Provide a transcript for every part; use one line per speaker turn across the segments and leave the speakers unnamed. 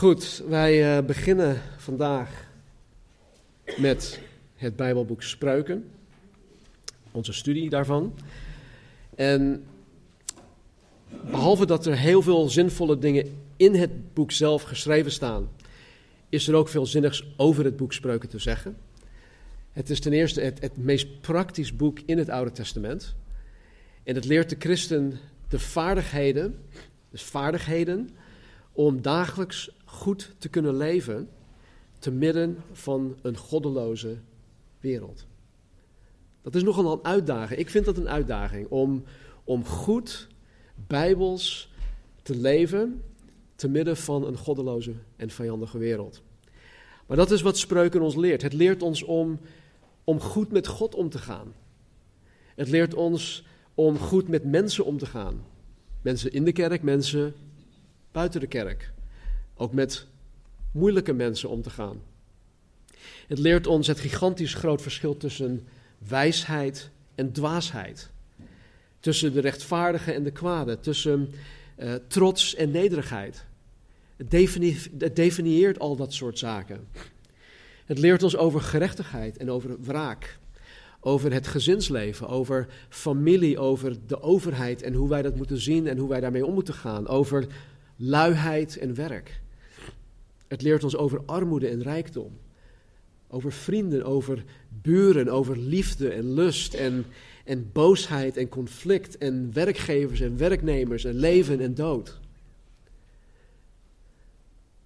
Goed, wij uh, beginnen vandaag met het Bijbelboek Spreuken, onze studie daarvan. En behalve dat er heel veel zinvolle dingen in het boek zelf geschreven staan, is er ook veel zinnigs over het boek Spreuken te zeggen. Het is ten eerste het, het meest praktisch boek in het Oude Testament. En het leert de christen de vaardigheden, dus vaardigheden, om dagelijks goed te kunnen leven te midden van een goddeloze wereld. Dat is nogal een uitdaging. Ik vind dat een uitdaging om, om goed bijbels te leven te midden van een goddeloze en vijandige wereld. Maar dat is wat Spreuken ons leert. Het leert ons om, om goed met God om te gaan. Het leert ons om goed met mensen om te gaan. Mensen in de kerk, mensen buiten de kerk. Ook met moeilijke mensen om te gaan. Het leert ons het gigantisch groot verschil tussen wijsheid en dwaasheid. Tussen de rechtvaardige en de kwade. Tussen uh, trots en nederigheid. Het, het definieert al dat soort zaken. Het leert ons over gerechtigheid en over wraak. Over het gezinsleven, over familie, over de overheid en hoe wij dat moeten zien en hoe wij daarmee om moeten gaan. Over luiheid en werk. Het leert ons over armoede en rijkdom. Over vrienden, over buren, over liefde en lust en, en boosheid en conflict en werkgevers en werknemers en leven en dood.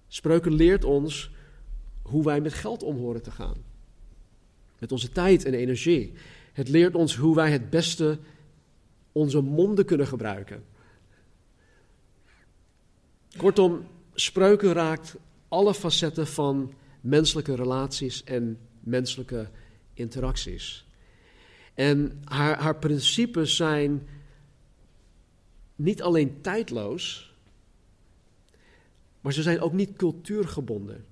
Spreuken leert ons hoe wij met geld om horen te gaan. Met onze tijd en energie. Het leert ons hoe wij het beste onze monden kunnen gebruiken. Kortom, spreuken raakt alle facetten van menselijke relaties en menselijke interacties. En haar, haar principes zijn niet alleen tijdloos, maar ze zijn ook niet cultuurgebonden.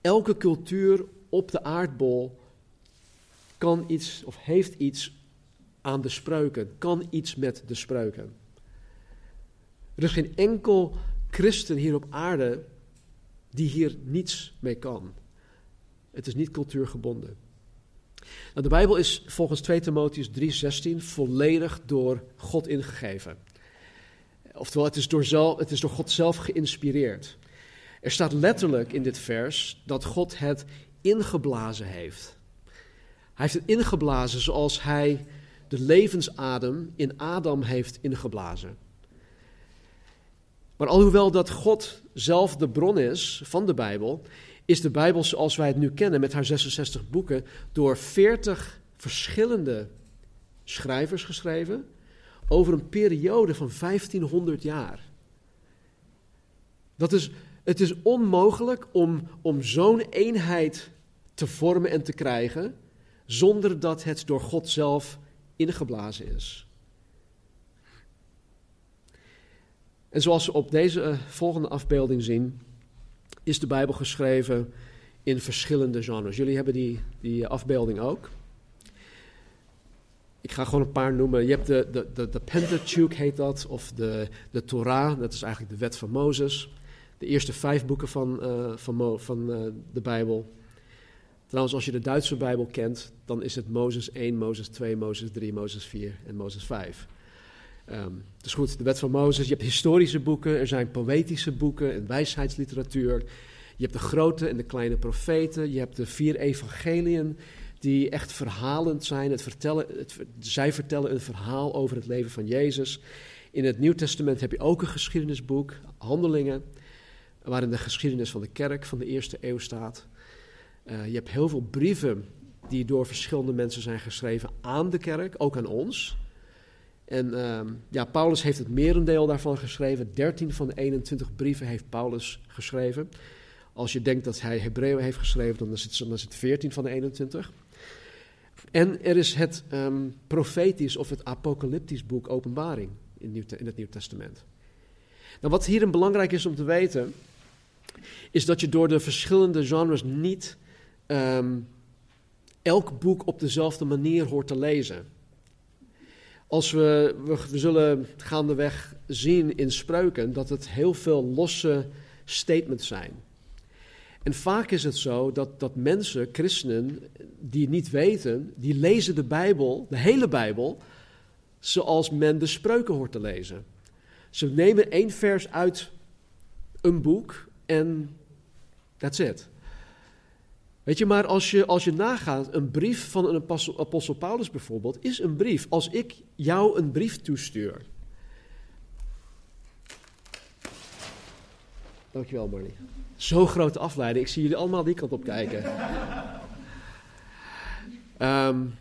Elke cultuur op de aardbol kan iets of heeft iets aan de spreuken, kan iets met de spreuken. Er is geen enkel christen hier op aarde die hier niets mee kan. Het is niet cultuurgebonden. Nou, de Bijbel is volgens 2 Timotheus 3:16 volledig door God ingegeven. Oftewel, het is, door het is door God zelf geïnspireerd. Er staat letterlijk in dit vers dat God het ingeblazen heeft. Hij heeft het ingeblazen zoals hij de levensadem in Adam heeft ingeblazen. Maar alhoewel dat God zelf de bron is van de Bijbel, is de Bijbel zoals wij het nu kennen met haar 66 boeken door 40 verschillende schrijvers geschreven over een periode van 1500 jaar. Dat is, het is onmogelijk om, om zo'n eenheid te vormen en te krijgen zonder dat het door God zelf ingeblazen is. En zoals we op deze eh, volgende afbeelding zien, is de Bijbel geschreven in verschillende genres. Jullie hebben die, die afbeelding ook. Ik ga gewoon een paar noemen. Je hebt de, de, de, Pentateuch, heet dat, of de, de Torah, dat is eigenlijk de wet van Mozes. De eerste vijf boeken van, uh, van, van uh, de Bijbel. Trouwens, als je de Duitse Bijbel kent, dan is het Mozes 1, Mozes 2, Mozes 3, Mozes 4 en Mozes 5. Um, dus goed, de wet van Mozes, je hebt historische boeken, er zijn poëtische boeken en wijsheidsliteratuur. Je hebt de grote en de kleine profeten, je hebt de vier evangeliën die echt verhalend zijn. Het vertellen, het, zij vertellen een verhaal over het leven van Jezus. In het Nieuw Testament heb je ook een geschiedenisboek, Handelingen, waarin de geschiedenis van de kerk van de eerste eeuw staat. Uh, je hebt heel veel brieven die door verschillende mensen zijn geschreven aan de kerk, ook aan ons. En uh, ja, Paulus heeft het merendeel daarvan geschreven. 13 van de 21 brieven heeft Paulus geschreven. Als je denkt dat hij Hebreeën heeft geschreven, dan is, het, dan is het 14 van de 21. En er is het ehm, profetisch of het apocalyptisch boek Openbaring in, in het Nieuw Testament. Nou, wat hierin belangrijk is om te weten, is dat je door de verschillende genres niet ehm, elk boek op dezelfde manier hoort te lezen. Als we, we, we zullen gaandeweg zien in spreuken dat het heel veel losse statements zijn. En vaak is het zo dat, dat mensen, christenen, die niet weten, die lezen de Bijbel, de hele Bijbel, zoals men de spreuken hoort te lezen. Ze nemen één vers uit een boek en that's it. Weet je, maar als je, als je nagaat, een brief van een apostel, Paulus bijvoorbeeld, is een brief. Als ik jou een brief toestuur. Dankjewel, Marnie. Zo'n grote afleiding. Ik zie jullie allemaal die kant op kijken. Um,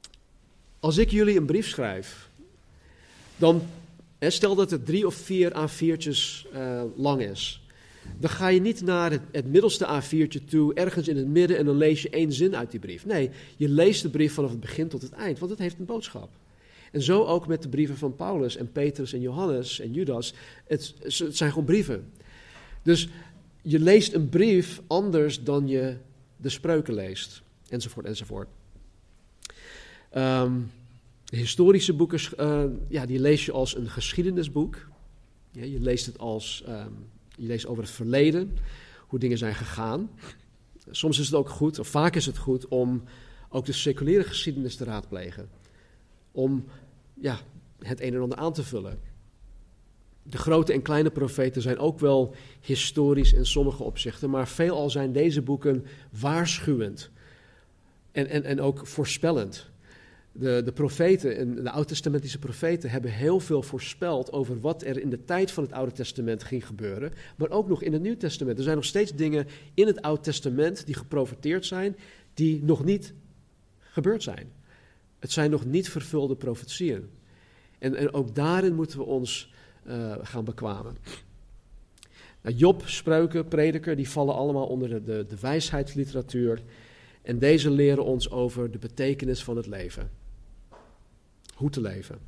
als ik jullie een brief schrijf, dan stel dat het drie of vier A4'tjes uh, lang is. Dan ga je niet naar het, het middelste A4'tje toe, ergens in het midden, en dan lees je één zin uit die brief. Nee, je leest de brief vanaf het begin tot het eind, want het heeft een boodschap. En zo ook met de brieven van Paulus en Petrus en Johannes en Judas. Het, zijn gewoon brieven. Dus je leest een brief anders dan je de spreuken leest, enzovoort, enzovoort. Um, historische boeken, uh, ja, die lees je als een geschiedenisboek. Ja, je leest het als, um, je leest over het verleden, hoe dingen zijn gegaan. Soms is het ook goed, of vaak is het goed, om ook de seculiere geschiedenis te raadplegen. Om ja, het een en ander aan te vullen. De grote en kleine profeten zijn ook wel historisch in sommige opzichten, maar veelal zijn deze boeken waarschuwend en, en, en ook voorspellend. De, de profeten en de oud-testamentische profeten hebben heel veel voorspeld over wat er in de tijd van het Oude Testament ging gebeuren, maar ook nog in het Nieuw Testament. Er zijn nog steeds dingen in het Oude Testament die geprofeteerd zijn, die nog niet gebeurd zijn. Het zijn nog niet vervulde profetieën. En, en ook daarin moeten we ons uh, gaan bekwamen. Nou, Job, Spreuken, Prediker, die vallen allemaal onder de, de, de wijsheidsliteratuur. En deze leren ons over de betekenis van het leven hoe te leven.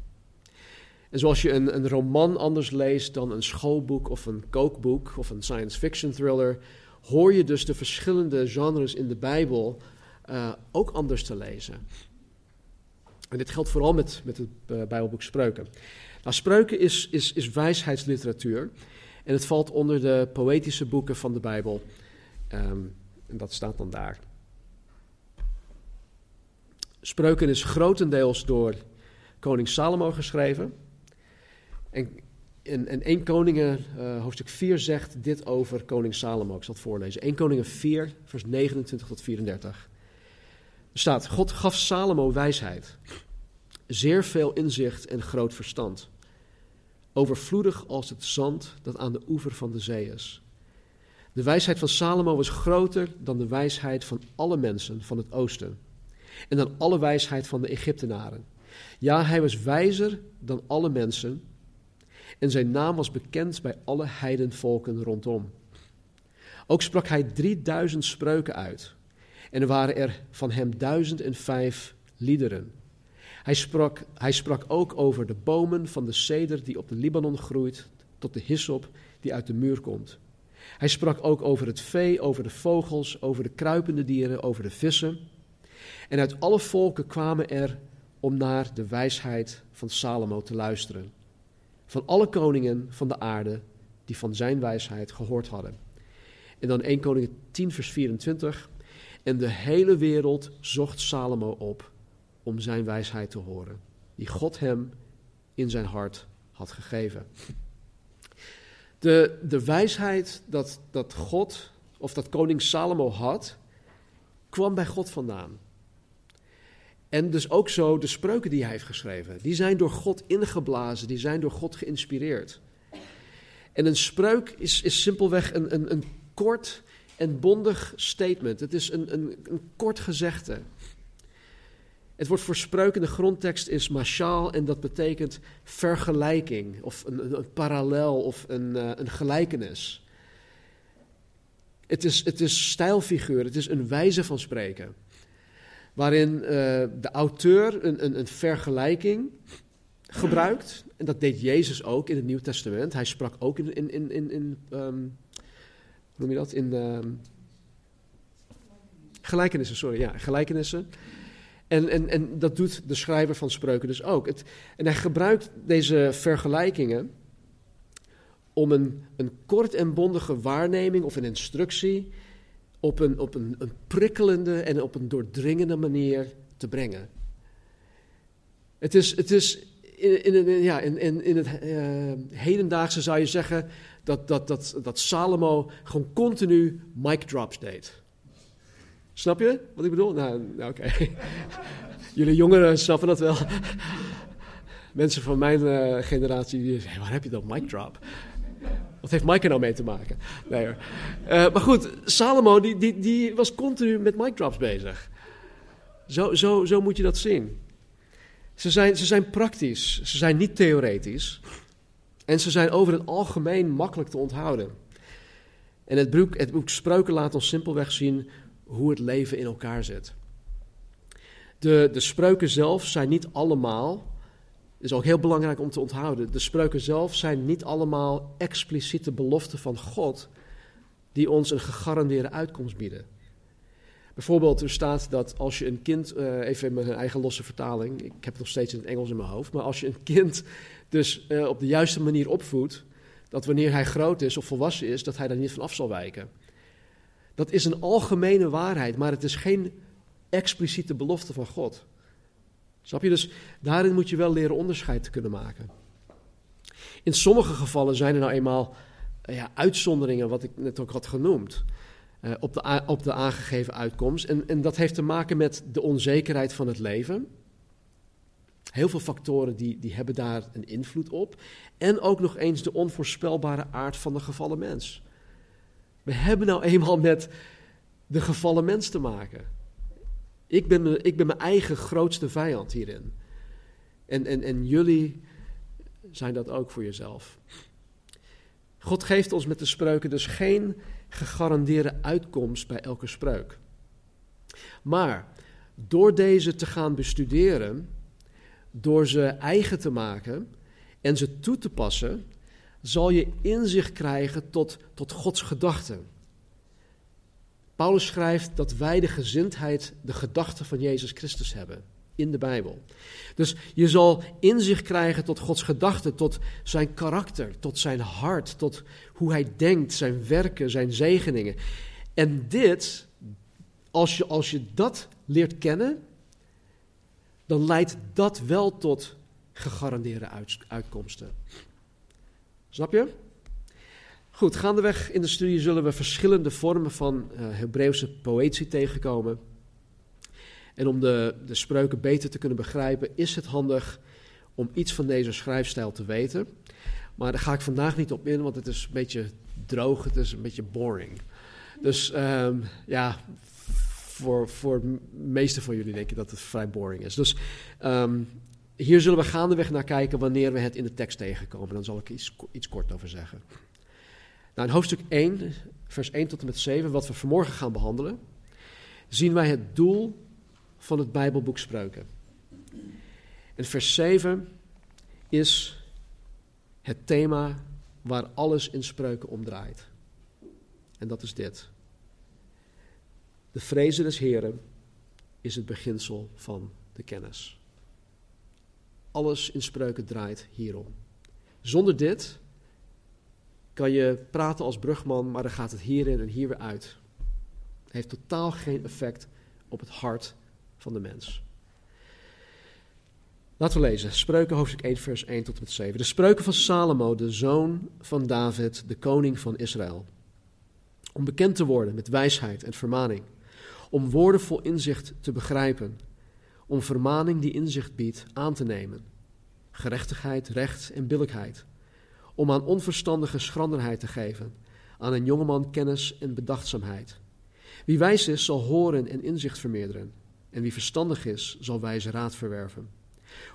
En zoals je een, een roman anders leest dan een schoolboek of een kookboek of een science fiction thriller, hoor je dus de verschillende genres in de Bijbel uh, ook anders te lezen. En dit geldt vooral met, met het uh, Bijbelboek Spreuken. Nou, Spreuken is, is, is wijsheidsliteratuur en het valt onder de poëtische boeken van de Bijbel. Um, en dat staat dan daar. Spreuken is grotendeels door koning Salomo geschreven. En in, in 1 Koningen, uh, hoofdstuk 4, zegt dit over koning Salomo. Ik zal het voorlezen. 1 Koningen 4, vers 29 tot 34. Er staat, God gaf Salomo wijsheid, zeer veel inzicht en groot verstand. Overvloedig als het zand dat aan de oever van de zee is. De wijsheid van Salomo was groter dan de wijsheid van alle mensen van het oosten. En dan alle wijsheid van de Egyptenaren. Ja, hij was wijzer dan alle mensen en zijn naam was bekend bij alle heidenvolken rondom. Ook sprak hij drieduizend spreuken uit en er waren er van hem duizend en vijf liederen. Hij sprak, hij sprak ook over de bomen van de ceder die op de Libanon groeit, tot de hyssop die uit de muur komt. Hij sprak ook over het vee, over de vogels, over de kruipende dieren, over de vissen. En uit alle volken kwamen er om naar de wijsheid van Salomo te luisteren. Van alle koningen van de aarde die van zijn wijsheid gehoord hadden. En dan 1 Koningen 10, vers 24. En de hele wereld zocht Salomo op om zijn wijsheid te horen, die God hem in zijn hart had gegeven. De, de wijsheid dat, dat God, of dat koning Salomo had, kwam bij God vandaan. En dus ook zo de spreuken die hij heeft geschreven. Die zijn door God ingeblazen, die zijn door God geïnspireerd. En een spreuk is, is simpelweg een, een, een kort en bondig statement. Het is een, een, een kort gezegde. Het woord voor spreuk in de grondtekst is mashal en dat betekent vergelijking of een, een, parallel of een, uh, een gelijkenis. Het is, het is stijlfiguur, het is een wijze van spreken. Waarin eh, de auteur een, een, een vergelijking gebruikt. En dat deed Jezus ook in het Nieuw Testament. Hij sprak ook in, in, in, in, in ehm, hoe noem je dat? In ehm, gelijkenissen, sorry, ja, gelijkenissen. En, en, en dat doet de schrijver van spreuken dus ook. Het, en hij gebruikt deze vergelijkingen om een, een kort en bondige waarneming of een instructie op een, op een, een prikkelende en op een doordringende manier te brengen. Het is, het is in, in, in, ja, in, in, in het uh, hedendaagse zou je zeggen dat, dat, dat, dat Salomo gewoon continu mic drops deed. Snap je wat ik bedoel? Nou, nou oké. Jullie jongeren snappen dat wel. Mensen van mijn uh, generatie, die zeggen, waar heb je dat mic drop? Wat heeft Mike er nou mee te maken? Nee hoor. Uh, maar goed, Salomo die, die, die was continu met mic drops bezig. Zo, zo, zo moet je dat zien. Ze zijn, ze zijn praktisch, ze zijn niet theoretisch. En ze zijn over het algemeen makkelijk te onthouden. En het boek, het Spreuken laat ons simpelweg zien hoe het leven in elkaar zit. De, de spreuken zelf zijn niet allemaal, is ook heel belangrijk om te onthouden, de spreuken zelf zijn niet allemaal expliciete beloften van God die ons een gegarandeerde uitkomst bieden. Bijvoorbeeld, er staat dat als je een kind, uh, even in mijn eigen losse vertaling, ik heb het nog steeds in het Engels in mijn hoofd, maar als je een kind dus uh, op de juiste manier opvoedt, dat wanneer hij groot is of volwassen is, dat hij daar niet van af zal wijken. Dat is een algemene waarheid, maar het is geen expliciete belofte van God. Snap je? Dus daarin moet je wel leren onderscheid te kunnen maken. In sommige gevallen zijn er nou eenmaal ja, uitzonderingen, wat ik net ook had genoemd. Uh, op, de, op de aangegeven uitkomst. En, en dat heeft te maken met de onzekerheid van het leven. Heel veel factoren die, die hebben daar een invloed op. En ook nog eens de onvoorspelbare aard van de gevallen mens. We hebben nou eenmaal met de gevallen mens te maken. Ik ben, ik ben mijn eigen grootste vijand hierin. En, en, en jullie zijn dat ook voor jezelf. God geeft ons met de spreuken dus geen gegarandeerde uitkomst bij elke spreuk. Maar door deze te gaan bestuderen, door ze eigen te maken en ze toe te passen, zal je inzicht krijgen tot, tot Gods gedachten. Paulus schrijft dat wij de gezindheid, de gedachten van Jezus Christus hebben in de Bijbel. Dus je zal inzicht krijgen tot Gods gedachten, tot zijn karakter, tot zijn hart, tot hoe hij denkt, zijn werken, zijn zegeningen. En dit, als je, als je dat leert kennen, dan leidt dat wel tot gegarandeerde uitkomsten. Snap je? Goed, gaandeweg in de studie zullen we verschillende vormen van uh, Hebreeuwse poëzie tegenkomen. En om de, de spreuken beter te kunnen begrijpen, is het handig om iets van deze schrijfstijl te weten. Maar daar ga ik vandaag niet op in, want het is een beetje droog, het is een beetje boring. Dus um, ja, voor, voor de meeste van jullie denk ik dat het vrij boring is. Dus um, hier zullen we gaandeweg naar kijken wanneer we het in de tekst tegenkomen. Dan zal ik iets, iets kort over zeggen. Nou, in hoofdstuk 1, vers 1 tot en met 7, wat we vanmorgen gaan behandelen, zien wij het doel van het Bijbelboek Spreuken. En vers 7 is het thema waar alles in Spreuken om draait. En dat is dit. De vrezen des Heren is het beginsel van de kennis. Alles in spreuken draait hierom. Zonder dit kan je praten als brugman, maar dan gaat het hierin en hier weer uit. Het heeft totaal geen effect op het hart van de mens. Laten we lezen. Spreuken hoofdstuk 1, vers 1 tot en met 7. De spreuken van Salomo, de zoon van David, de koning van Israël. Om bekend te worden met wijsheid en vermaning. Om woorden vol inzicht te begrijpen om vermaning die inzicht biedt aan te nemen. Gerechtigheid, recht en billijkheid. Om aan onverstandige schranderheid te geven, aan een jongeman kennis en bedachtzaamheid. Wie wijs is, zal horen en inzicht vermeerderen. En wie verstandig is, zal wijze raad verwerven.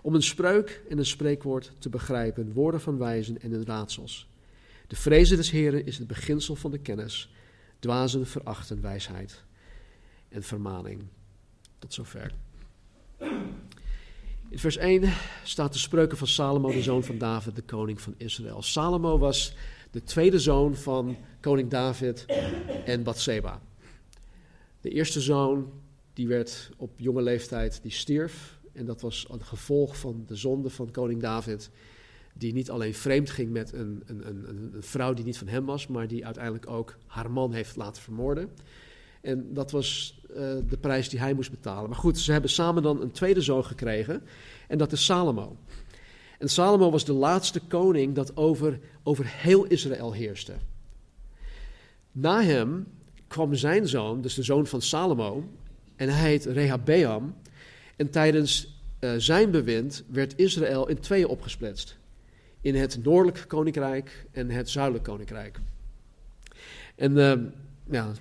Om een spreuk en een spreekwoord te begrijpen, woorden van wijzen en hun raadsels. De vrezen des Heren is het beginsel van de kennis. Dwazen verachten wijsheid en vermaning. Tot zover. In vers 1 staat de spreuken van Salomo, de zoon van David, de koning van Israël. Salomo was de tweede zoon van koning David en Bathseba. De eerste zoon, die werd op jonge leeftijd, die stierf. En dat was een gevolg van de zonde van koning David. Die niet alleen vreemd ging met een, een, een, een vrouw die niet van hem was, maar die uiteindelijk ook haar man heeft laten vermoorden. En dat was uh, de prijs die hij moest betalen. Maar goed, ze hebben samen dan een tweede zoon gekregen. En dat is Salomo. En Salomo was de laatste koning dat over, over heel Israël heerste. Na hem kwam zijn zoon, dus de zoon van Salomo, en hij heet Rehabeam. En tijdens uh, zijn bewind werd Israël in tweeën opgesplitst. In het noordelijk koninkrijk en het zuidelijk koninkrijk. En uh, ja,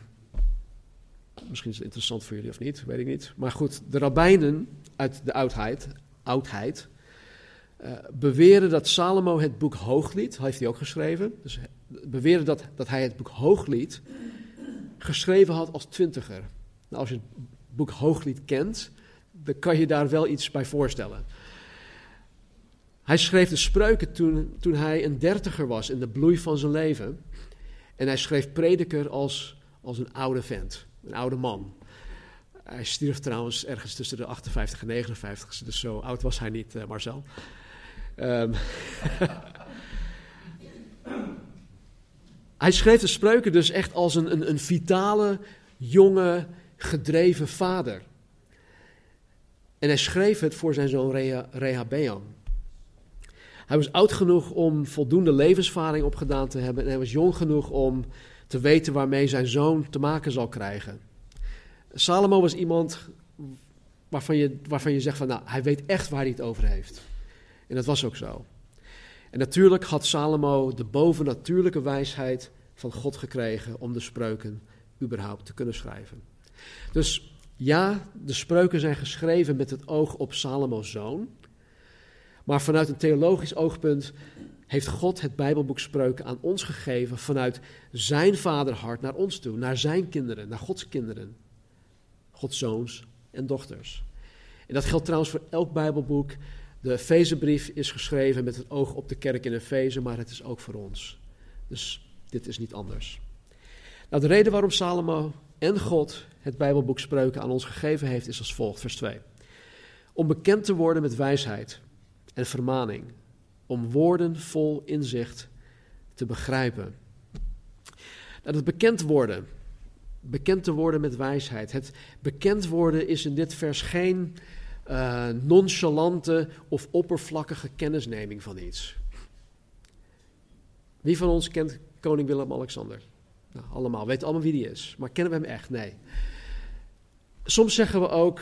misschien is het interessant voor jullie of niet, weet ik niet. Maar goed, de rabbijnen uit de oudheid, oudheid uh, beweren dat Salomo het boek Hooglied, heeft hij ook geschreven, dus beweren dat, dat hij het boek Hooglied geschreven had als twintiger. Nou, als je het boek Hooglied kent, dan kan je daar wel iets bij voorstellen. Hij schreef de spreuken toen, toen hij een dertiger was, in de bloei van zijn leven. En hij schreef prediker als, als een oude vent, een oude man. Hij stierf trouwens ergens tussen de 58 en 59, dus zo oud was hij niet, uh, Marcel. Um, hij schreef de spreuken dus echt als een, een, een vitale, jonge, gedreven vader. En hij schreef het voor zijn zoon Reha, Rehabeam. Hij was oud genoeg om voldoende levenservaring opgedaan te hebben. En hij was jong genoeg om te weten waarmee zijn zoon te maken zal krijgen. Salomo was iemand waarvan je, waarvan je zegt van nou, hij weet echt waar hij het over heeft. En dat was ook zo. En natuurlijk had Salomo de bovennatuurlijke wijsheid van God gekregen om de spreuken überhaupt te kunnen schrijven. Dus ja, de spreuken zijn geschreven met het oog op Salomo's zoon. Maar vanuit een theologisch oogpunt heeft God het Bijbelboek Spreuken aan ons gegeven vanuit zijn vaderhart naar ons toe, naar zijn kinderen, naar Gods kinderen, Gods zoons en dochters. En dat geldt trouwens voor elk Bijbelboek. De Efezebrief is geschreven met het oog op de kerk in Efeze, maar het is ook voor ons. Dus dit is niet anders. Nou, de reden waarom Salomo en God het Bijbelboek Spreuken aan ons gegeven heeft, is als volgt, vers 2. Om bekend te worden met wijsheid vermaning, om woorden vol inzicht te begrijpen. Nou, het bekend worden, bekend te worden met wijsheid. Het bekend worden is in dit vers geen uh, nonchalante of oppervlakkige kennisneming van iets. Wie van ons kent koning Willem-Alexander? Nou, allemaal, weten allemaal wie die is. Maar kennen we hem echt? Nee. Soms zeggen we ook,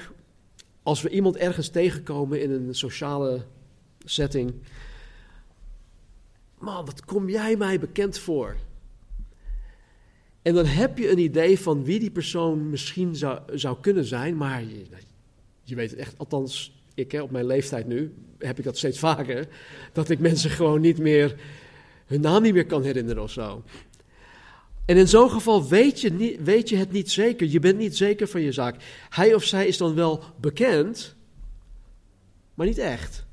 als we iemand ergens tegenkomen in een sociale setting. Man, wat kom jij mij bekend voor? En dan heb je een idee van wie die persoon misschien zou, zou kunnen zijn, maar je, je weet het echt, althans ik hè, op mijn leeftijd nu, heb ik dat steeds vaker, dat ik mensen gewoon niet meer, hun naam niet meer kan herinneren of zo. En in zo'n geval weet je, niet, weet je het niet zeker. Je bent niet zeker van je zaak. Hij of zij is dan wel bekend, maar niet echt.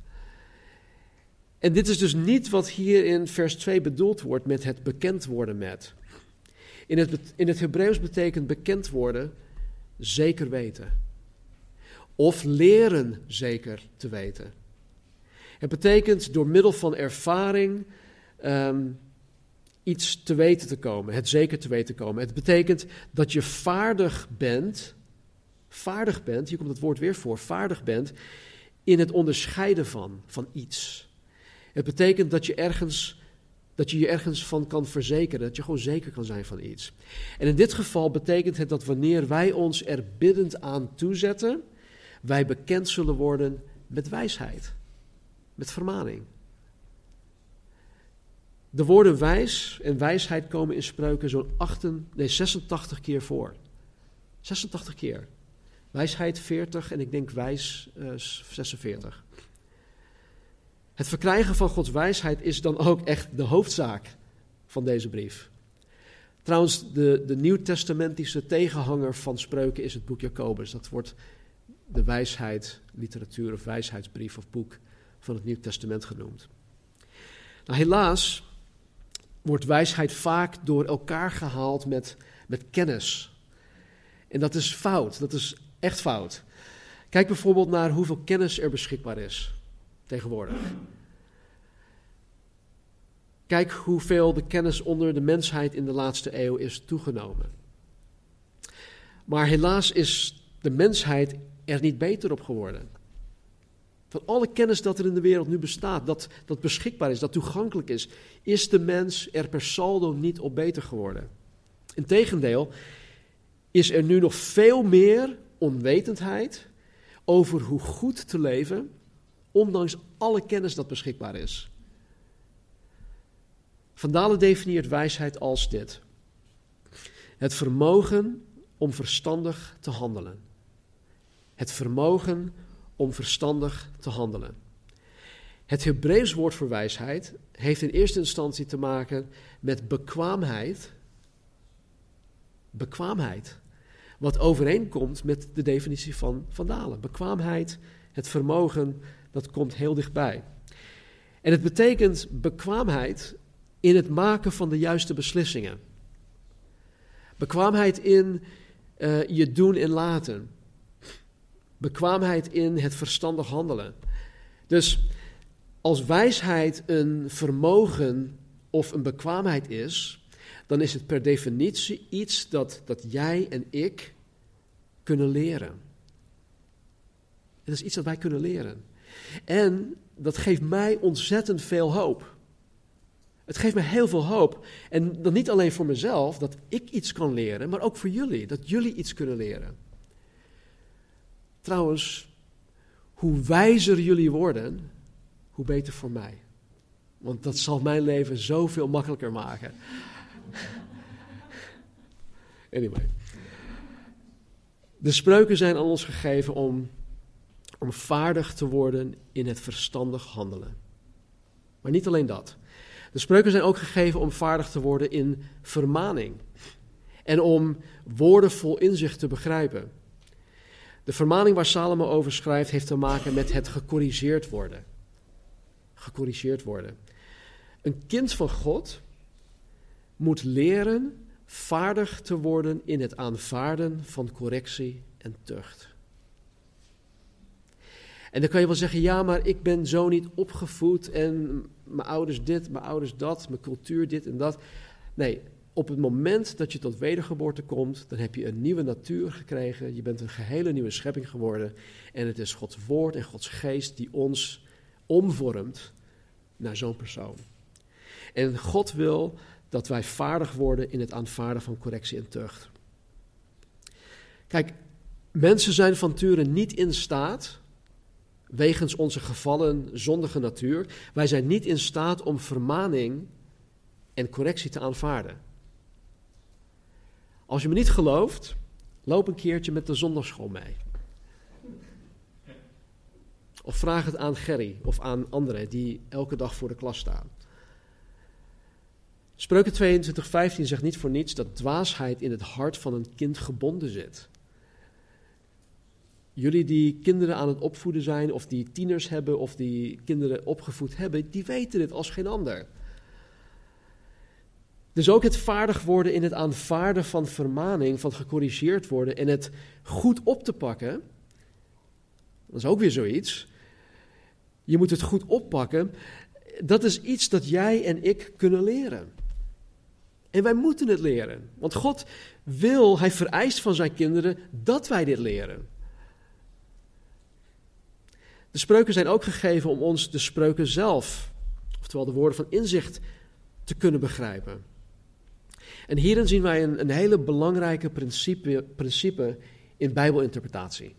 En dit is dus niet wat hier in vers 2 bedoeld wordt met het bekend worden met. In het, in het Hebreeuws betekent bekend worden zeker weten. Of leren zeker te weten. Het betekent door middel van ervaring um, iets te weten te komen, het zeker te weten te komen. Het betekent dat je vaardig bent, vaardig bent, hier komt het woord weer voor, vaardig bent in het onderscheiden van, van iets. Het betekent dat je ergens dat je je ergens van kan verzekeren, dat je gewoon zeker kan zijn van iets. En in dit geval betekent het dat wanneer wij ons er biddend aan toezetten, wij bekend zullen worden met wijsheid, met vermaning. De woorden wijs en wijsheid komen in spreuken zo'n nee, 86 keer voor. 86 keer. Wijsheid 40 en ik denk wijs uh, eh, 46. Het verkrijgen van Gods wijsheid is dan ook echt de hoofdzaak van deze brief. Trouwens, de, de nieuwtestamentische tegenhanger van spreuken is het boek Jacobus. Dat wordt de wijsheid, literatuur of wijsheidsbrief of boek van het Nieuw Testament genoemd. Nou, helaas wordt wijsheid vaak door elkaar gehaald met, met kennis. En dat is fout, dat is echt fout. Kijk bijvoorbeeld naar hoeveel kennis er beschikbaar is tegenwoordig. Kijk hoeveel de kennis onder de mensheid in de laatste eeuw is toegenomen. Maar helaas is de mensheid er niet beter op geworden. Van alle kennis dat er in de wereld nu bestaat, dat, dat beschikbaar is, dat toegankelijk is, is de mens er per saldo niet op beter geworden. Integendeel, is er nu nog veel meer onwetendheid over hoe goed te leven, ondanks alle kennis dat beschikbaar is. Van Dalen definieert wijsheid als dit: het vermogen om verstandig te handelen. Het vermogen om verstandig te handelen. Het Hebreeuws woord voor wijsheid heeft in eerste instantie te maken met bekwaamheid. Bekwaamheid. Wat overeenkomt met de definitie van Van Dalen. Bekwaamheid, het vermogen, dat komt heel dichtbij. En het betekent bekwaamheid in het maken van de juiste beslissingen. Bekwaamheid in uh, je doen en laten. Bekwaamheid in het verstandig handelen. Dus als wijsheid een vermogen of een bekwaamheid is, dan is het per definitie iets dat, dat jij en ik kunnen leren. Het is iets dat wij kunnen leren. En dat geeft mij ontzettend veel hoop. Het geeft me heel veel hoop. En dan niet alleen voor mezelf, dat ik iets kan leren, maar ook voor jullie, dat jullie iets kunnen leren. Trouwens, hoe wijzer jullie worden, hoe beter voor mij. Want dat zal mijn leven zoveel makkelijker maken. Anyway. De spreuken zijn aan ons gegeven om, om vaardig te worden in het verstandig handelen. Maar niet alleen dat. De spreuken zijn ook gegeven om vaardig te worden in vermaning. En om woorden vol inzicht te begrijpen. De vermaning waar Salomo over schrijft heeft te maken met het gecorrigeerd worden. Gecorrigeerd worden. Een kind van God moet leren vaardig te worden in het aanvaarden van correctie en tucht. En dan kan je wel zeggen, ja, maar ik ben zo niet opgevoed en mijn ouders dit, mijn ouders dat, mijn cultuur dit en dat. Nee, op het moment dat je tot wedergeboorte komt, dan heb je een nieuwe natuur gekregen. Je bent een gehele nieuwe schepping geworden. En het is Gods woord en Gods geest die ons omvormt naar zo'n persoon. En God wil dat wij vaardig worden in het aanvaarden van correctie en tucht. Kijk, mensen zijn van nature niet in staat wegens onze gevallen zondige natuur, wij zijn niet in staat om vermaning en correctie te aanvaarden. Als je me niet gelooft, loop een keertje met de zondagschool mee. Of vraag het aan Gerry of aan anderen die elke dag voor de klas staan. Spreuken 22:15 zegt niet voor niets dat dwaasheid in het hart van een kind gebonden zit. Jullie die kinderen aan het opvoeden zijn, of die tieners hebben, of die kinderen opgevoed hebben, die weten dit als geen ander. Dus ook het vaardig worden in het aanvaarden van vermaning, van gecorrigeerd worden en het goed op te pakken, dat is ook weer zoiets. Je moet het goed oppakken. Dat is iets dat jij en ik kunnen leren. En wij moeten het leren. Want God wil, Hij vereist van zijn kinderen dat wij dit leren. De spreuken zijn ook gegeven om ons de spreuken zelf, oftewel de woorden van inzicht, te kunnen begrijpen. En hierin zien wij een, een hele belangrijke principe, principe in Bijbelinterpretatie.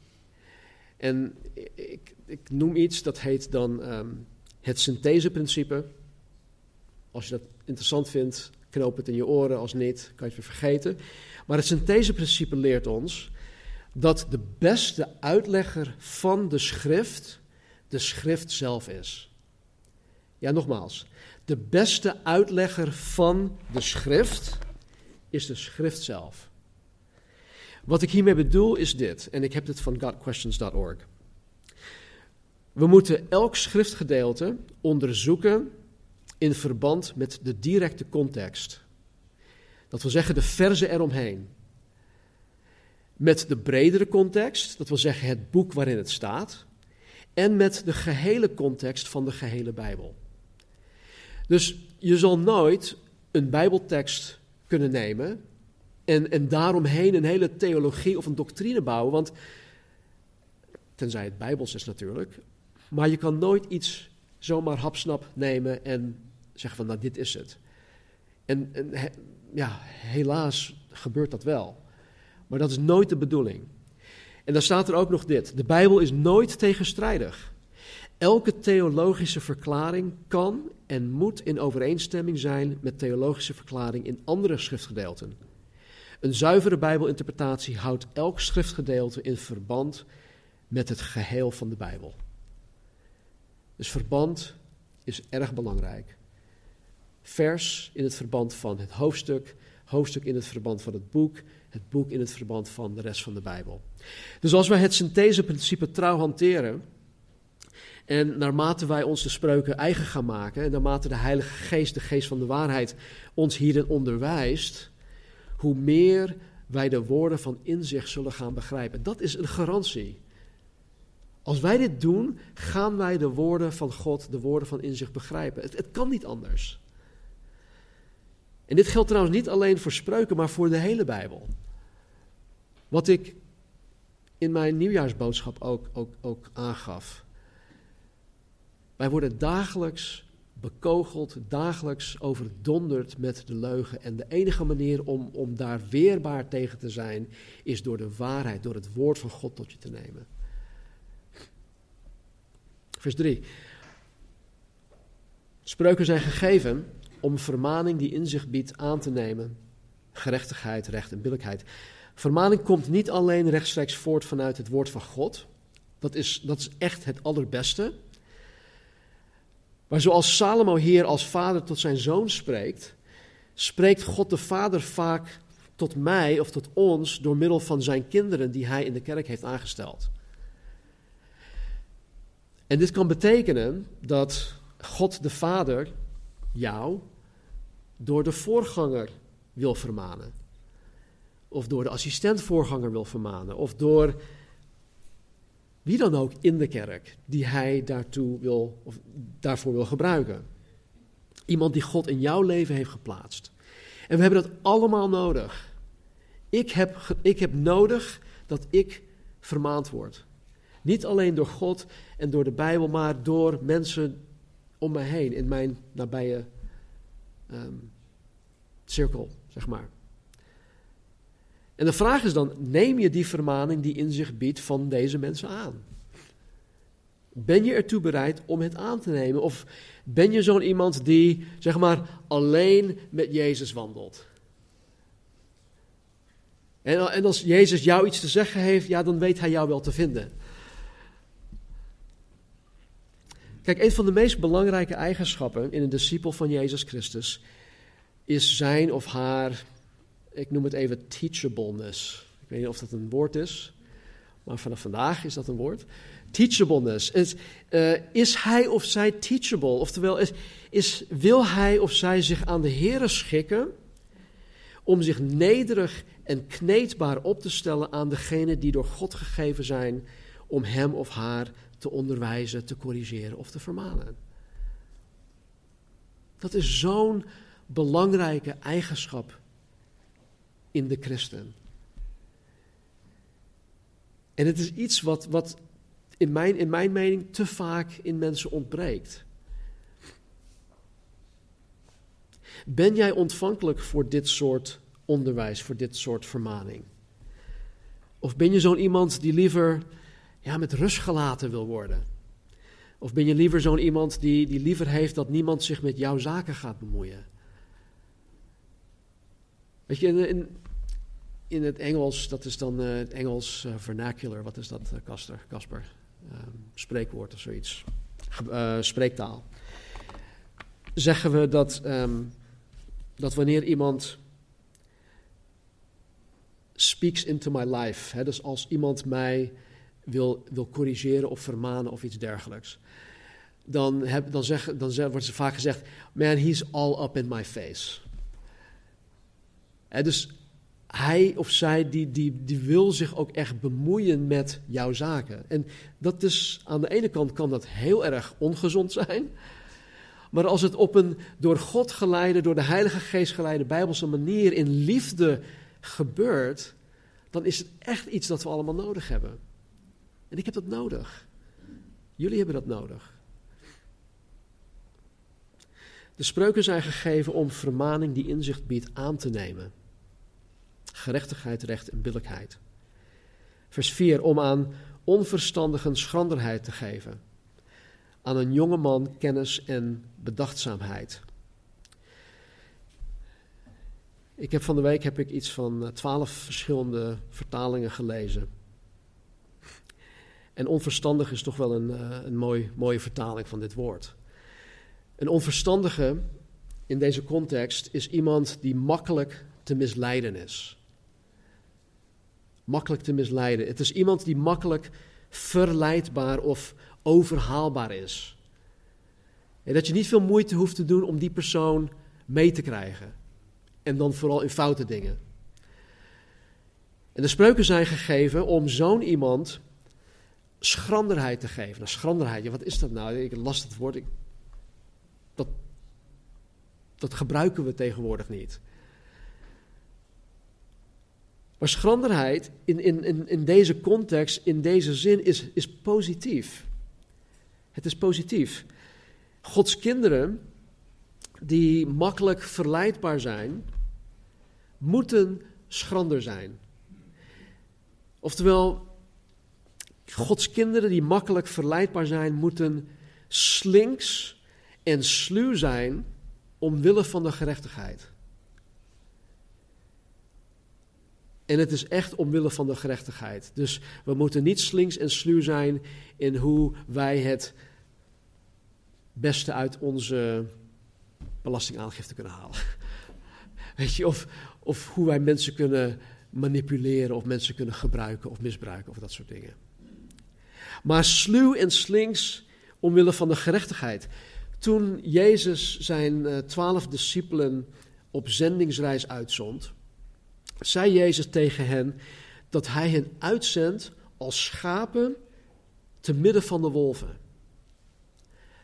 En ik, ik, noem iets dat heet dan um, het syntheseprincipe. Als je dat interessant vindt, knoop het in je oren. Als niet, kan je het weer vergeten. Maar het syntheseprincipe leert ons dat de beste uitlegger van de schrift de schrift zelf is. Ja, nogmaals. De beste uitlegger van de schrift is de schrift zelf. Wat ik hiermee bedoel is dit, en ik heb dit van godquestions.org. We moeten elk schriftgedeelte onderzoeken in verband met de directe context. Dat wil zeggen de verzen eromheen. Met de bredere context, dat wil zeggen het boek waarin het staat. En met de gehele context van de gehele Bijbel. Dus je zal nooit een Bijbeltekst kunnen nemen en, en daaromheen een hele theologie of een doctrine bouwen. Want, tenzij het Bijbels is natuurlijk, maar je kan nooit iets zomaar hapsnap nemen en zeggen van nou dit is het. En, en ja, helaas gebeurt dat wel. Maar dat is nooit de bedoeling. En dan staat er ook nog dit: de Bijbel is nooit tegenstrijdig. Elke theologische verklaring kan en moet in overeenstemming zijn met theologische verklaring in andere schriftgedeelten. Een zuivere Bijbelinterpretatie houdt elk schriftgedeelte in verband met het geheel van de Bijbel. Dus verband is erg belangrijk. Vers in het verband van het hoofdstuk, hoofdstuk in het verband van het boek, het boek in het verband van de rest van de Bijbel. Dus als wij het syntheseprincipe trouw hanteren, en naarmate wij ons de spreuken eigen gaan maken, en naarmate de Heilige Geest, de Geest van de waarheid, ons hierin onderwijst, hoe meer wij de woorden van inzicht zullen gaan begrijpen. Dat is een garantie. Als wij dit doen, gaan wij de woorden van God, de woorden van inzicht begrijpen. Het, het kan niet anders. En dit geldt trouwens niet alleen voor spreuken, maar voor de hele Bijbel. Wat ik in mijn nieuwjaarsboodschap ook, ook, ook aangaf. Wij worden dagelijks bekogeld, dagelijks overdonderd met de leugen. En de enige manier om, om daar weerbaar tegen te zijn, is door de waarheid, door het woord van God tot je te nemen. Vers 3. Spreuken zijn gegeven om vermaning die inzicht biedt aan te nemen. Gerechtigheid, recht en billijkheid. Vermaning komt niet alleen rechtstreeks voort vanuit het woord van God. Dat is, dat is echt het allerbeste. Maar zoals Salomo hier als vader tot zijn zoon spreekt, spreekt God de Vader vaak tot mij of tot ons door middel van zijn kinderen die hij in de kerk heeft aangesteld. En dit kan betekenen dat God de Vader jou door de voorganger wil vermanen. Of door de assistent-voorganger wil vermanen. Of door wie dan ook in de kerk die hij daartoe wil, of daarvoor wil gebruiken. Iemand die God in jouw leven heeft geplaatst. En we hebben dat allemaal nodig. Ik heb, ik heb nodig dat ik vermaand word. Niet alleen door God en door de Bijbel, maar door mensen om mij heen, in mijn nabije um, cirkel, zeg maar. En de vraag is dan, neem je die vermaning die in zich biedt van deze mensen aan? Ben je ertoe bereid om het aan te nemen? Of ben je zo'n iemand die, zeg maar, alleen met Jezus wandelt? En, en als Jezus jou iets te zeggen heeft, ja, dan weet hij jou wel te vinden. Kijk, een van de meest belangrijke eigenschappen in een discipel van Jezus Christus is zijn of haar ik noem het even teachableness. Ik weet niet of dat een woord is, maar vanaf vandaag is dat een woord. Teachableness. Is, uh, is hij of zij teachable? Oftewel, is, is, wil hij of zij zich aan de Here schikken om zich nederig en kneedbaar op te stellen aan degene die door God gegeven zijn om hem of haar te onderwijzen, te corrigeren of te vermanen? Dat is zo'n belangrijke eigenschap in de christen. En het is iets wat, wat in, mijn, in mijn mening te vaak in mensen ontbreekt. Ben jij ontvankelijk voor dit soort onderwijs, voor dit soort vermaning? Of ben je zo'n iemand die liever ja, met rust gelaten wil worden? Of ben je liever zo'n iemand die, die liever heeft dat niemand zich met jouw zaken gaat bemoeien? Weet je, in het Engels, dat is dan uh, het Engels uh, vernacular, wat is dat, Casper? spreekwoord of zoiets. spreektaal. Zeggen we dat, um, dat wanneer iemand speaks into my life. Hè? Dus als iemand mij wil, wil corrigeren of vermanen of iets dergelijks. Dan, heb, dan, dan wordt er vaak gezegd, man, he's all up in my face. Dus hij of zij die, die, die wil zich ook echt bemoeien met jouw zaken. En dat is, aan de ene kant kan dat heel erg ongezond zijn. Maar als het op een door God geleide, door de Heilige Geest geleide Bijbelse manier in liefde gebeurt, dan is het echt iets dat we allemaal nodig hebben. En ik heb dat nodig. Jullie hebben dat nodig. De spreuken zijn gegeven om vermaning die inzicht biedt aan te nemen. Gerechtigheid, recht en billijkheid. Vers 4, om aan onverstandigen schranderheid te geven. Aan een jonge man kennis en bedachtzaamheid. Ik heb van de week heb ik iets van eh, twaalf verschillende vertalingen gelezen. En onverstandig is toch wel een, uh, een mooi, mooie vertaling van dit woord. Een onverstandige in deze context is iemand die makkelijk te misleiden is. Makkelijk te misleiden. Het is iemand die makkelijk verleidbaar of overhaalbaar is. En dat je niet veel moeite hoeft te doen om die persoon mee te krijgen. En dan vooral in foute dingen. En de spreuken zijn gegeven om zo'n iemand schranderheid te geven. Nou, schranderheid, wat is dat nou? Ik las het woord. Ik, dat, dat gebruiken we tegenwoordig niet. Maar schranderheid in, in, in, in deze context, in deze zin, is, is positief. Het is positief. Gods kinderen, die makkelijk verleidbaar zijn, moeten schrander zijn. Oftewel, Gods kinderen die makkelijk verleidbaar zijn, moeten slinks en sluw zijn omwille van de gerechtigheid. En het is echt omwille van de gerechtigheid. Dus we moeten niet slinks en sluw zijn in hoe wij het beste uit onze belastingaangifte kunnen halen. Weet je, of, of hoe wij mensen kunnen manipuleren, of mensen kunnen gebruiken of misbruiken, of dat soort dingen. Maar sluw en slinks omwille van de gerechtigheid. Toen Jezus zijn uh, twaalf discipelen op zendingsreis uitzond, zei Jezus tegen hen dat hij hen uitzendt als schapen te midden van de wolven.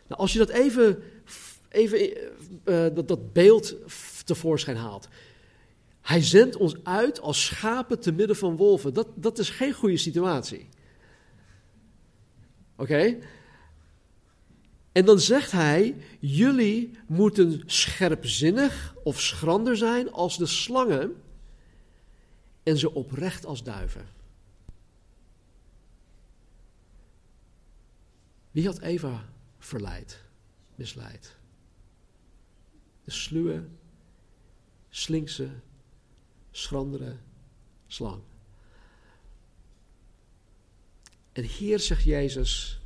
Nou, als je dat even, even uh, dat, dat beeld tevoorschijn haalt. Hij zendt ons uit als schapen te midden van wolven. Dat, dat is geen goede situatie. Oké? En dan zegt hij: Jullie moeten scherpzinnig of schrander zijn als de slangen en ze oprecht als duiven. Wie had Eva verleid, misleid? De sluwe, slinkse, schrandere slang. En hier zegt Jezus,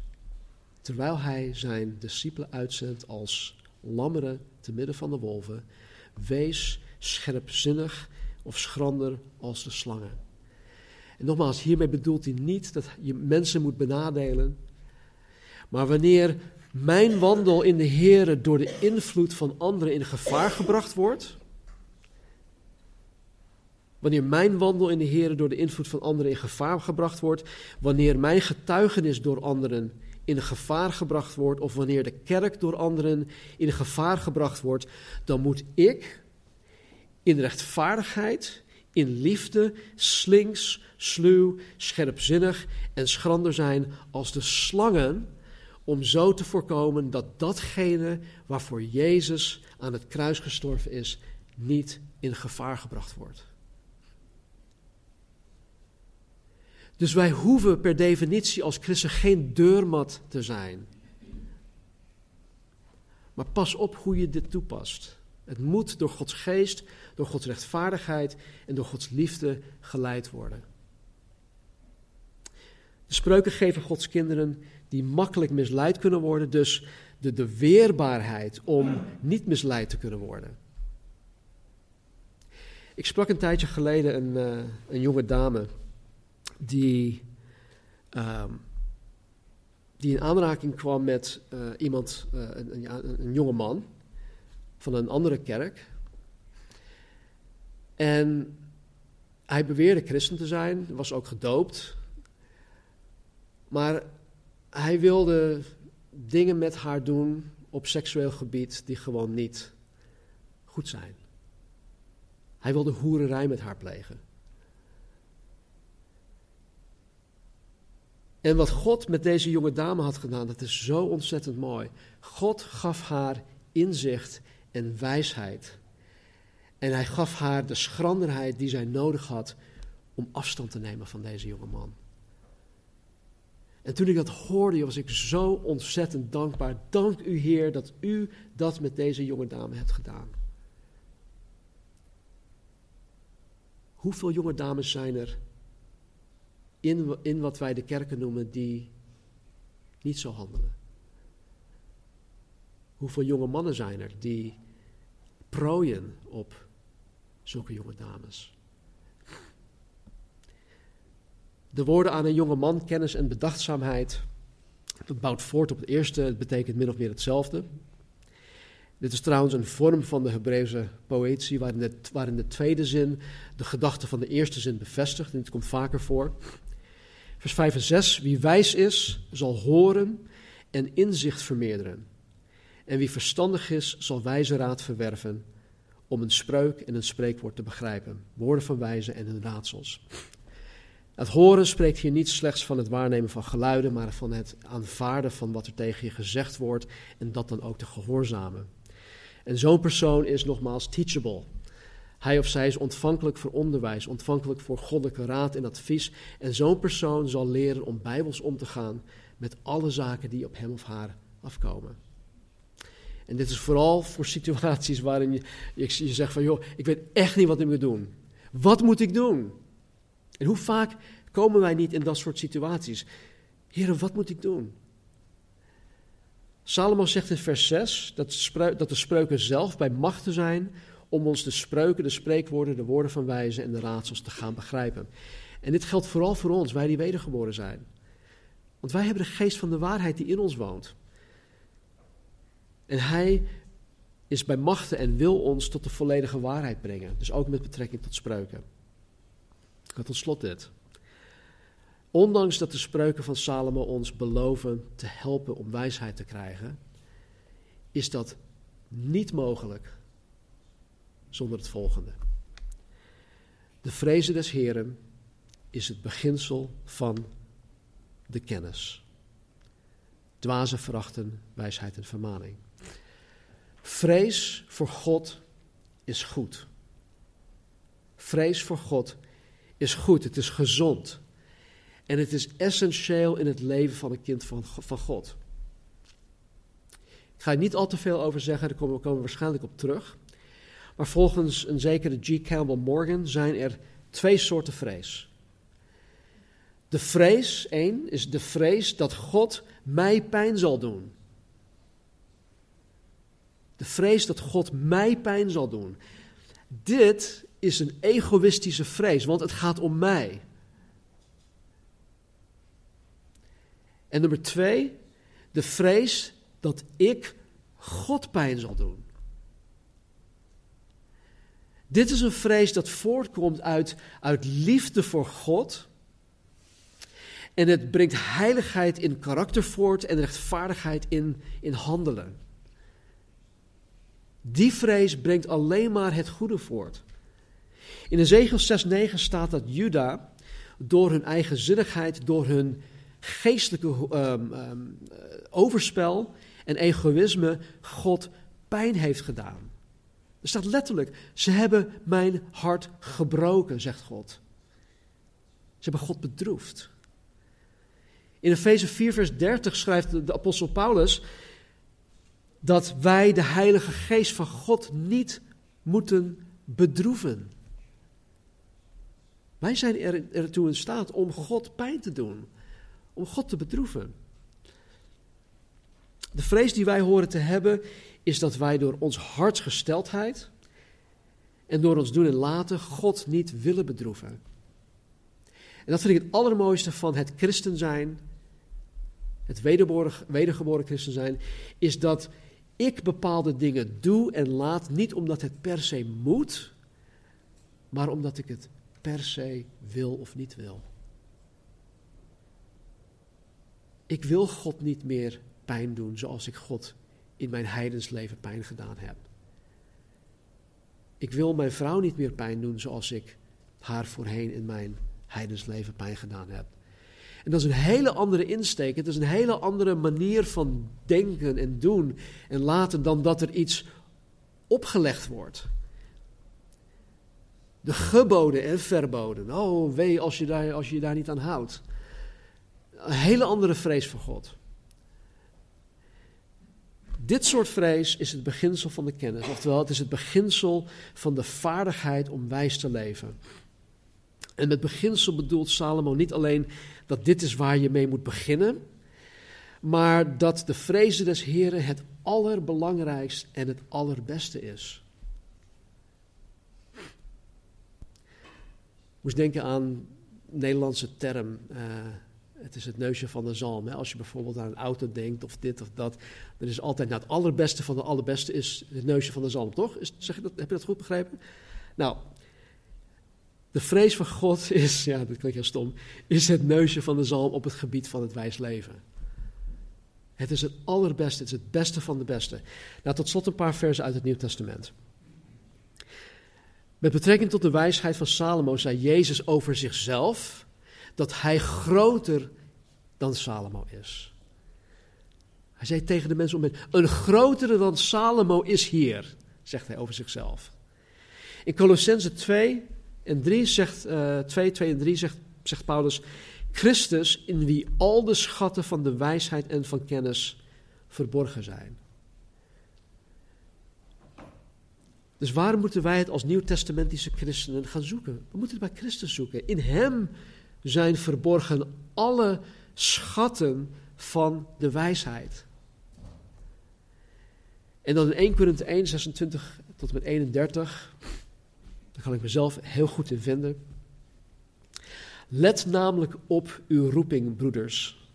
terwijl hij zijn discipelen uitzendt als lammeren te midden van de wolven, wees scherpzinnig of schrander als de slangen. En nogmaals, hiermee bedoelt hij niet dat je mensen moet benadelen, maar wanneer mijn wandel in de Heer door de invloed van anderen in gevaar gebracht wordt, Wanneer mijn wandel in de Heer door de invloed van anderen in gevaar gebracht wordt. Wanneer mijn getuigenis door anderen in gevaar gebracht wordt. Of wanneer de kerk door anderen in gevaar gebracht wordt. Dan moet ik in rechtvaardigheid, in liefde, slinks, sluw, scherpzinnig en schrander zijn als de slangen. Om zo te voorkomen dat datgene waarvoor Jezus aan het kruis gestorven is, niet in gevaar gebracht wordt. Dus wij hoeven per definitie als christen geen deurmat te zijn. Maar pas op hoe je dit toepast. Het moet door Gods geest, door Gods rechtvaardigheid en door Gods liefde geleid worden. De spreuken geven Gods kinderen die makkelijk misleid kunnen worden, dus de, de weerbaarheid om niet misleid te kunnen worden. Ik sprak een tijdje geleden een, uh, een jonge dame die, um, die in aanraking kwam met uh, iemand, uh, een, een, een jonge man van een andere kerk. En hij beweerde christen te zijn, was ook gedoopt. Maar hij wilde dingen met haar doen op seksueel gebied die gewoon niet goed zijn. Hij wilde hoererij met haar plegen. En wat God met deze jonge dame had gedaan, dat is zo ontzettend mooi. God gaf haar inzicht en wijsheid. En hij gaf haar de schranderheid die zij nodig had om afstand te nemen van deze jonge man. En toen ik dat hoorde, was ik zo ontzettend dankbaar. Dank u, Heer, dat u dat met deze jonge dame hebt gedaan. Hoeveel jonge dames zijn er in, in wat wij de kerken noemen die niet zo handelen? Hoeveel jonge mannen zijn er die prooien op zulke jonge dames? De woorden aan een jonge man, kennis en bedachtzaamheid. Dat bouwt voort op het eerste, het betekent min of meer hetzelfde. Dit is trouwens een vorm van de Hebreeuwse poëzie, waarin de, waarin de tweede zin de gedachte van de eerste zin bevestigt. En dit komt vaker voor. Vers 5 en 6. Wie wijs is, zal horen en inzicht vermeerderen. En wie verstandig is, zal wijze raad verwerven om een spreuk en een spreekwoord te begrijpen. Woorden van wijze en hun raadsels. Het horen spreekt hier niet slechts van het waarnemen van geluiden, maar van het aanvaarden van wat er tegen je gezegd wordt en dat dan ook te gehoorzamen. En zo'n persoon is nogmaals teachable. Hij of zij is ontvankelijk voor onderwijs, ontvankelijk voor goddelijke raad en advies. En zo'n persoon zal leren om bijbels om te gaan met alle zaken die op hem of haar afkomen. En dit is vooral voor situaties waarin je, je, zegt van, joh, ik weet echt niet wat ik moet doen. Wat moet ik doen? En hoe vaak komen wij niet in dat soort situaties? Heren, wat moet ik doen? Salomo zegt in vers 6 dat, dat de spreuken zelf bij machten zijn om ons de spreuken, de spreekwoorden, de woorden van wijzen en de raadsels te gaan begrijpen. En dit geldt vooral voor ons, wij die wedergeboren zijn. Want wij hebben de geest van de waarheid die in ons woont. En hij is bij machten en wil ons tot de volledige waarheid brengen. Dus ook met betrekking tot spreuken. Had tot slot dit. Ondanks dat de spreuken van Salomo ons beloven te helpen om wijsheid te krijgen, is dat niet mogelijk zonder het volgende. De vrezen des Heren is het beginsel van de kennis. Dwazen verachten wijsheid en vermaning. Vrees voor God is goed. Vrees voor God is goed, het is gezond. En het is essentieel in het leven van een kind van, van God. Ik ga er niet al te veel over zeggen, daar komen we waarschijnlijk op terug. Maar volgens een zekere G. Campbell Morgan zijn er twee soorten vrees. De vrees, één, is de vrees dat God mij pijn zal doen. De vrees dat God mij pijn zal doen. Dit is een egoïstische vrees, want het gaat om mij. En nummer twee, de vrees dat ik God pijn zal doen. Dit is een vrees dat voortkomt uit, uit liefde voor God. En het brengt heiligheid in karakter voort en rechtvaardigheid in, in handelen. Die vrees brengt alleen maar het goede voort. In Ezekiel 6:9 staat dat Juda door hun eigenzinnigheid, door hun geestelijke um, um, overspel en egoïsme God pijn heeft gedaan. Er staat letterlijk, ze hebben mijn hart gebroken, zegt God. Ze hebben God bedroefd. In Efeze 4, vers 30 schrijft de apostel Paulus dat wij de Heilige Geest van God niet moeten bedroeven. Wij zijn er, ertoe in staat om God pijn te doen, om God te bedroeven. De vrees die wij horen te hebben is dat wij door ons hartsgesteldheid en door ons doen en laten God niet willen bedroeven. En dat vind ik het allermooiste van het christen zijn, het wedergeboren christen zijn, is dat ik bepaalde dingen doe en laat niet omdat het per se moet, maar omdat ik het per se wil of niet wil. Ik wil God niet meer pijn doen zoals ik God in mijn heidensleven pijn gedaan heb. Ik wil mijn vrouw niet meer pijn doen zoals ik haar voorheen in mijn heidensleven pijn gedaan heb. En dat is een hele andere insteek. Het is een hele andere manier van denken en doen en laten dan dat er iets opgelegd wordt. De geboden en verboden. Oh, wee als je, daar, als je je daar niet aan houdt. Een hele andere vrees voor God. Dit soort vrees is het beginsel van de kennis. Oftewel, het is het beginsel van de vaardigheid om wijs te leven. En met beginsel bedoelt Salomo niet alleen dat dit is waar je mee moet beginnen, maar dat de vrezen des Heren het allerbelangrijkste en het allerbeste is. Ik moest denken aan een Nederlandse term. Uh, het is het neusje van de zalm. Hè. Als je bijvoorbeeld aan een auto denkt of dit of dat, dan is altijd nou, het allerbeste van de allerbeste is het neusje van de zalm, toch? Is, zeg dat, heb je dat goed begrepen? Nou, de vrees van God is, ja, dat klinkt heel stom, is het neusje van de zalm op het gebied van het wijs leven. Het is het allerbeste, het is het beste van de beste. Nou, tot slot een paar versen uit het Nieuw Testament. Met betrekking tot de wijsheid van Salomo zei Jezus over zichzelf dat hij groter dan Salomo is. Hij zei tegen de mensen om hem, een grotere dan Salomo is hier, zegt hij over zichzelf. In Colossense 2 en 3 zegt, uh, 2, 2 en 3 zegt, zegt Paulus, Christus in wie al de schatten van de wijsheid en van kennis verborgen zijn. Dus waarom moeten wij het als nieuwtestamentische christenen gaan zoeken? We moeten het bij Christus zoeken. In Hem zijn verborgen alle schatten van de wijsheid. En dan in 1 Korinthe 1, 26 tot en met 31, daar kan ik mezelf heel goed in vinden. Let namelijk op uw roeping, broeders.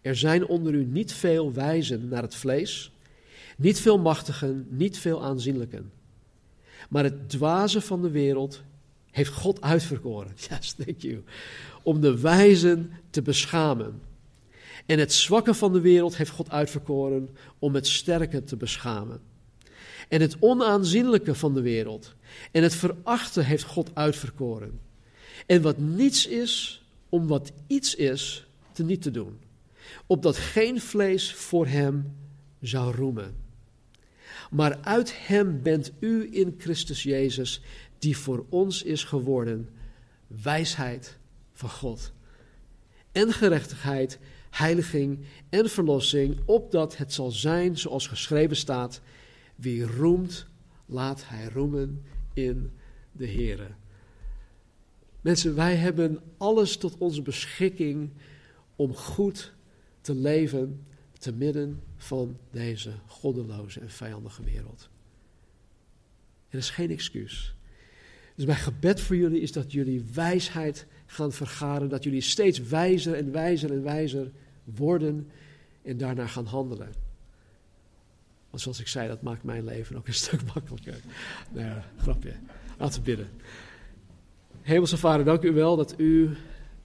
Er zijn onder u niet veel wijzen naar het vlees, niet veel machtigen, niet veel aanzienlijken. Maar het dwaze van de wereld heeft God uitverkoren. Yes, thank you om de wijzen te beschamen. En het zwakke van de wereld heeft God uitverkoren om het sterke te beschamen. En het onaanzienlijke van de wereld en het verachte heeft God uitverkoren. En wat niets is, om wat iets is, te niet te doen. Opdat geen vlees voor hem zou roemen. Maar uit hem bent u in Christus Jezus, die voor ons is geworden, wijsheid van God. En gerechtigheid, heiliging en verlossing, opdat het zal zijn zoals geschreven staat: wie roemt, laat hij roemen in de Here. Mensen, wij hebben alles tot onze beschikking om goed te leven te midden van deze goddeloze en vijandige wereld. Er is geen excuus. Dus mijn gebed voor jullie is dat jullie wijsheid gaan vergaren, dat jullie steeds wijzer en wijzer en wijzer worden en daarna gaan handelen. Want zoals ik zei, dat maakt mijn leven ook een stuk makkelijker. Nou ja, grapje. Laten we bidden. Hemelse Vader, dank u wel dat u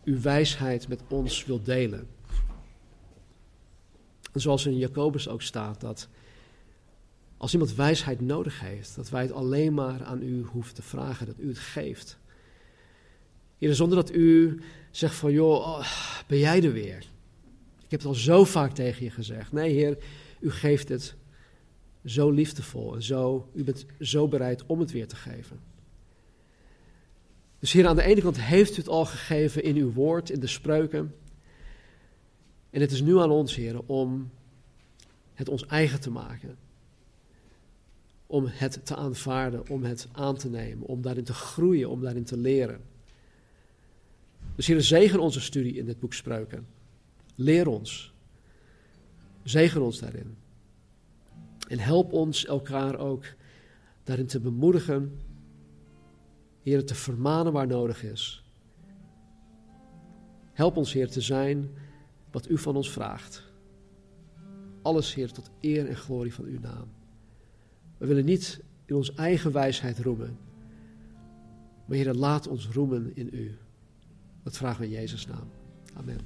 uw wijsheid met ons wilt delen. En zoals in Jacobus ook staat, dat als iemand wijsheid nodig heeft, dat wij het alleen maar aan u hoeven te vragen, dat u het geeft. Heer, zonder dat u zegt van, joh, oh, ben jij er weer? Ik heb het al zo vaak tegen je gezegd. Nee, Heer, u geeft het zo liefdevol en zo, u bent zo bereid om het weer te geven. Dus Heer, aan de ene kant heeft u het al gegeven in uw woord, in de spreuken. En het is nu aan ons, Heer, om het ons eigen te maken om het te aanvaarden, om het aan te nemen, om daarin te groeien, om daarin te leren. Dus hier zegen onze studie in dit boek Spreuken. Leer ons. Zegen ons daarin. En help ons elkaar ook daarin te bemoedigen
Heer, te vermanen waar nodig is. Help ons, Heer, te zijn wat u van ons vraagt. Alles, Heer, tot eer en glorie van uw naam. We willen niet in onze eigen wijsheid roemen. Maar Heer, laat ons roemen in u. Dat vragen we in Jezus' naam. Amen.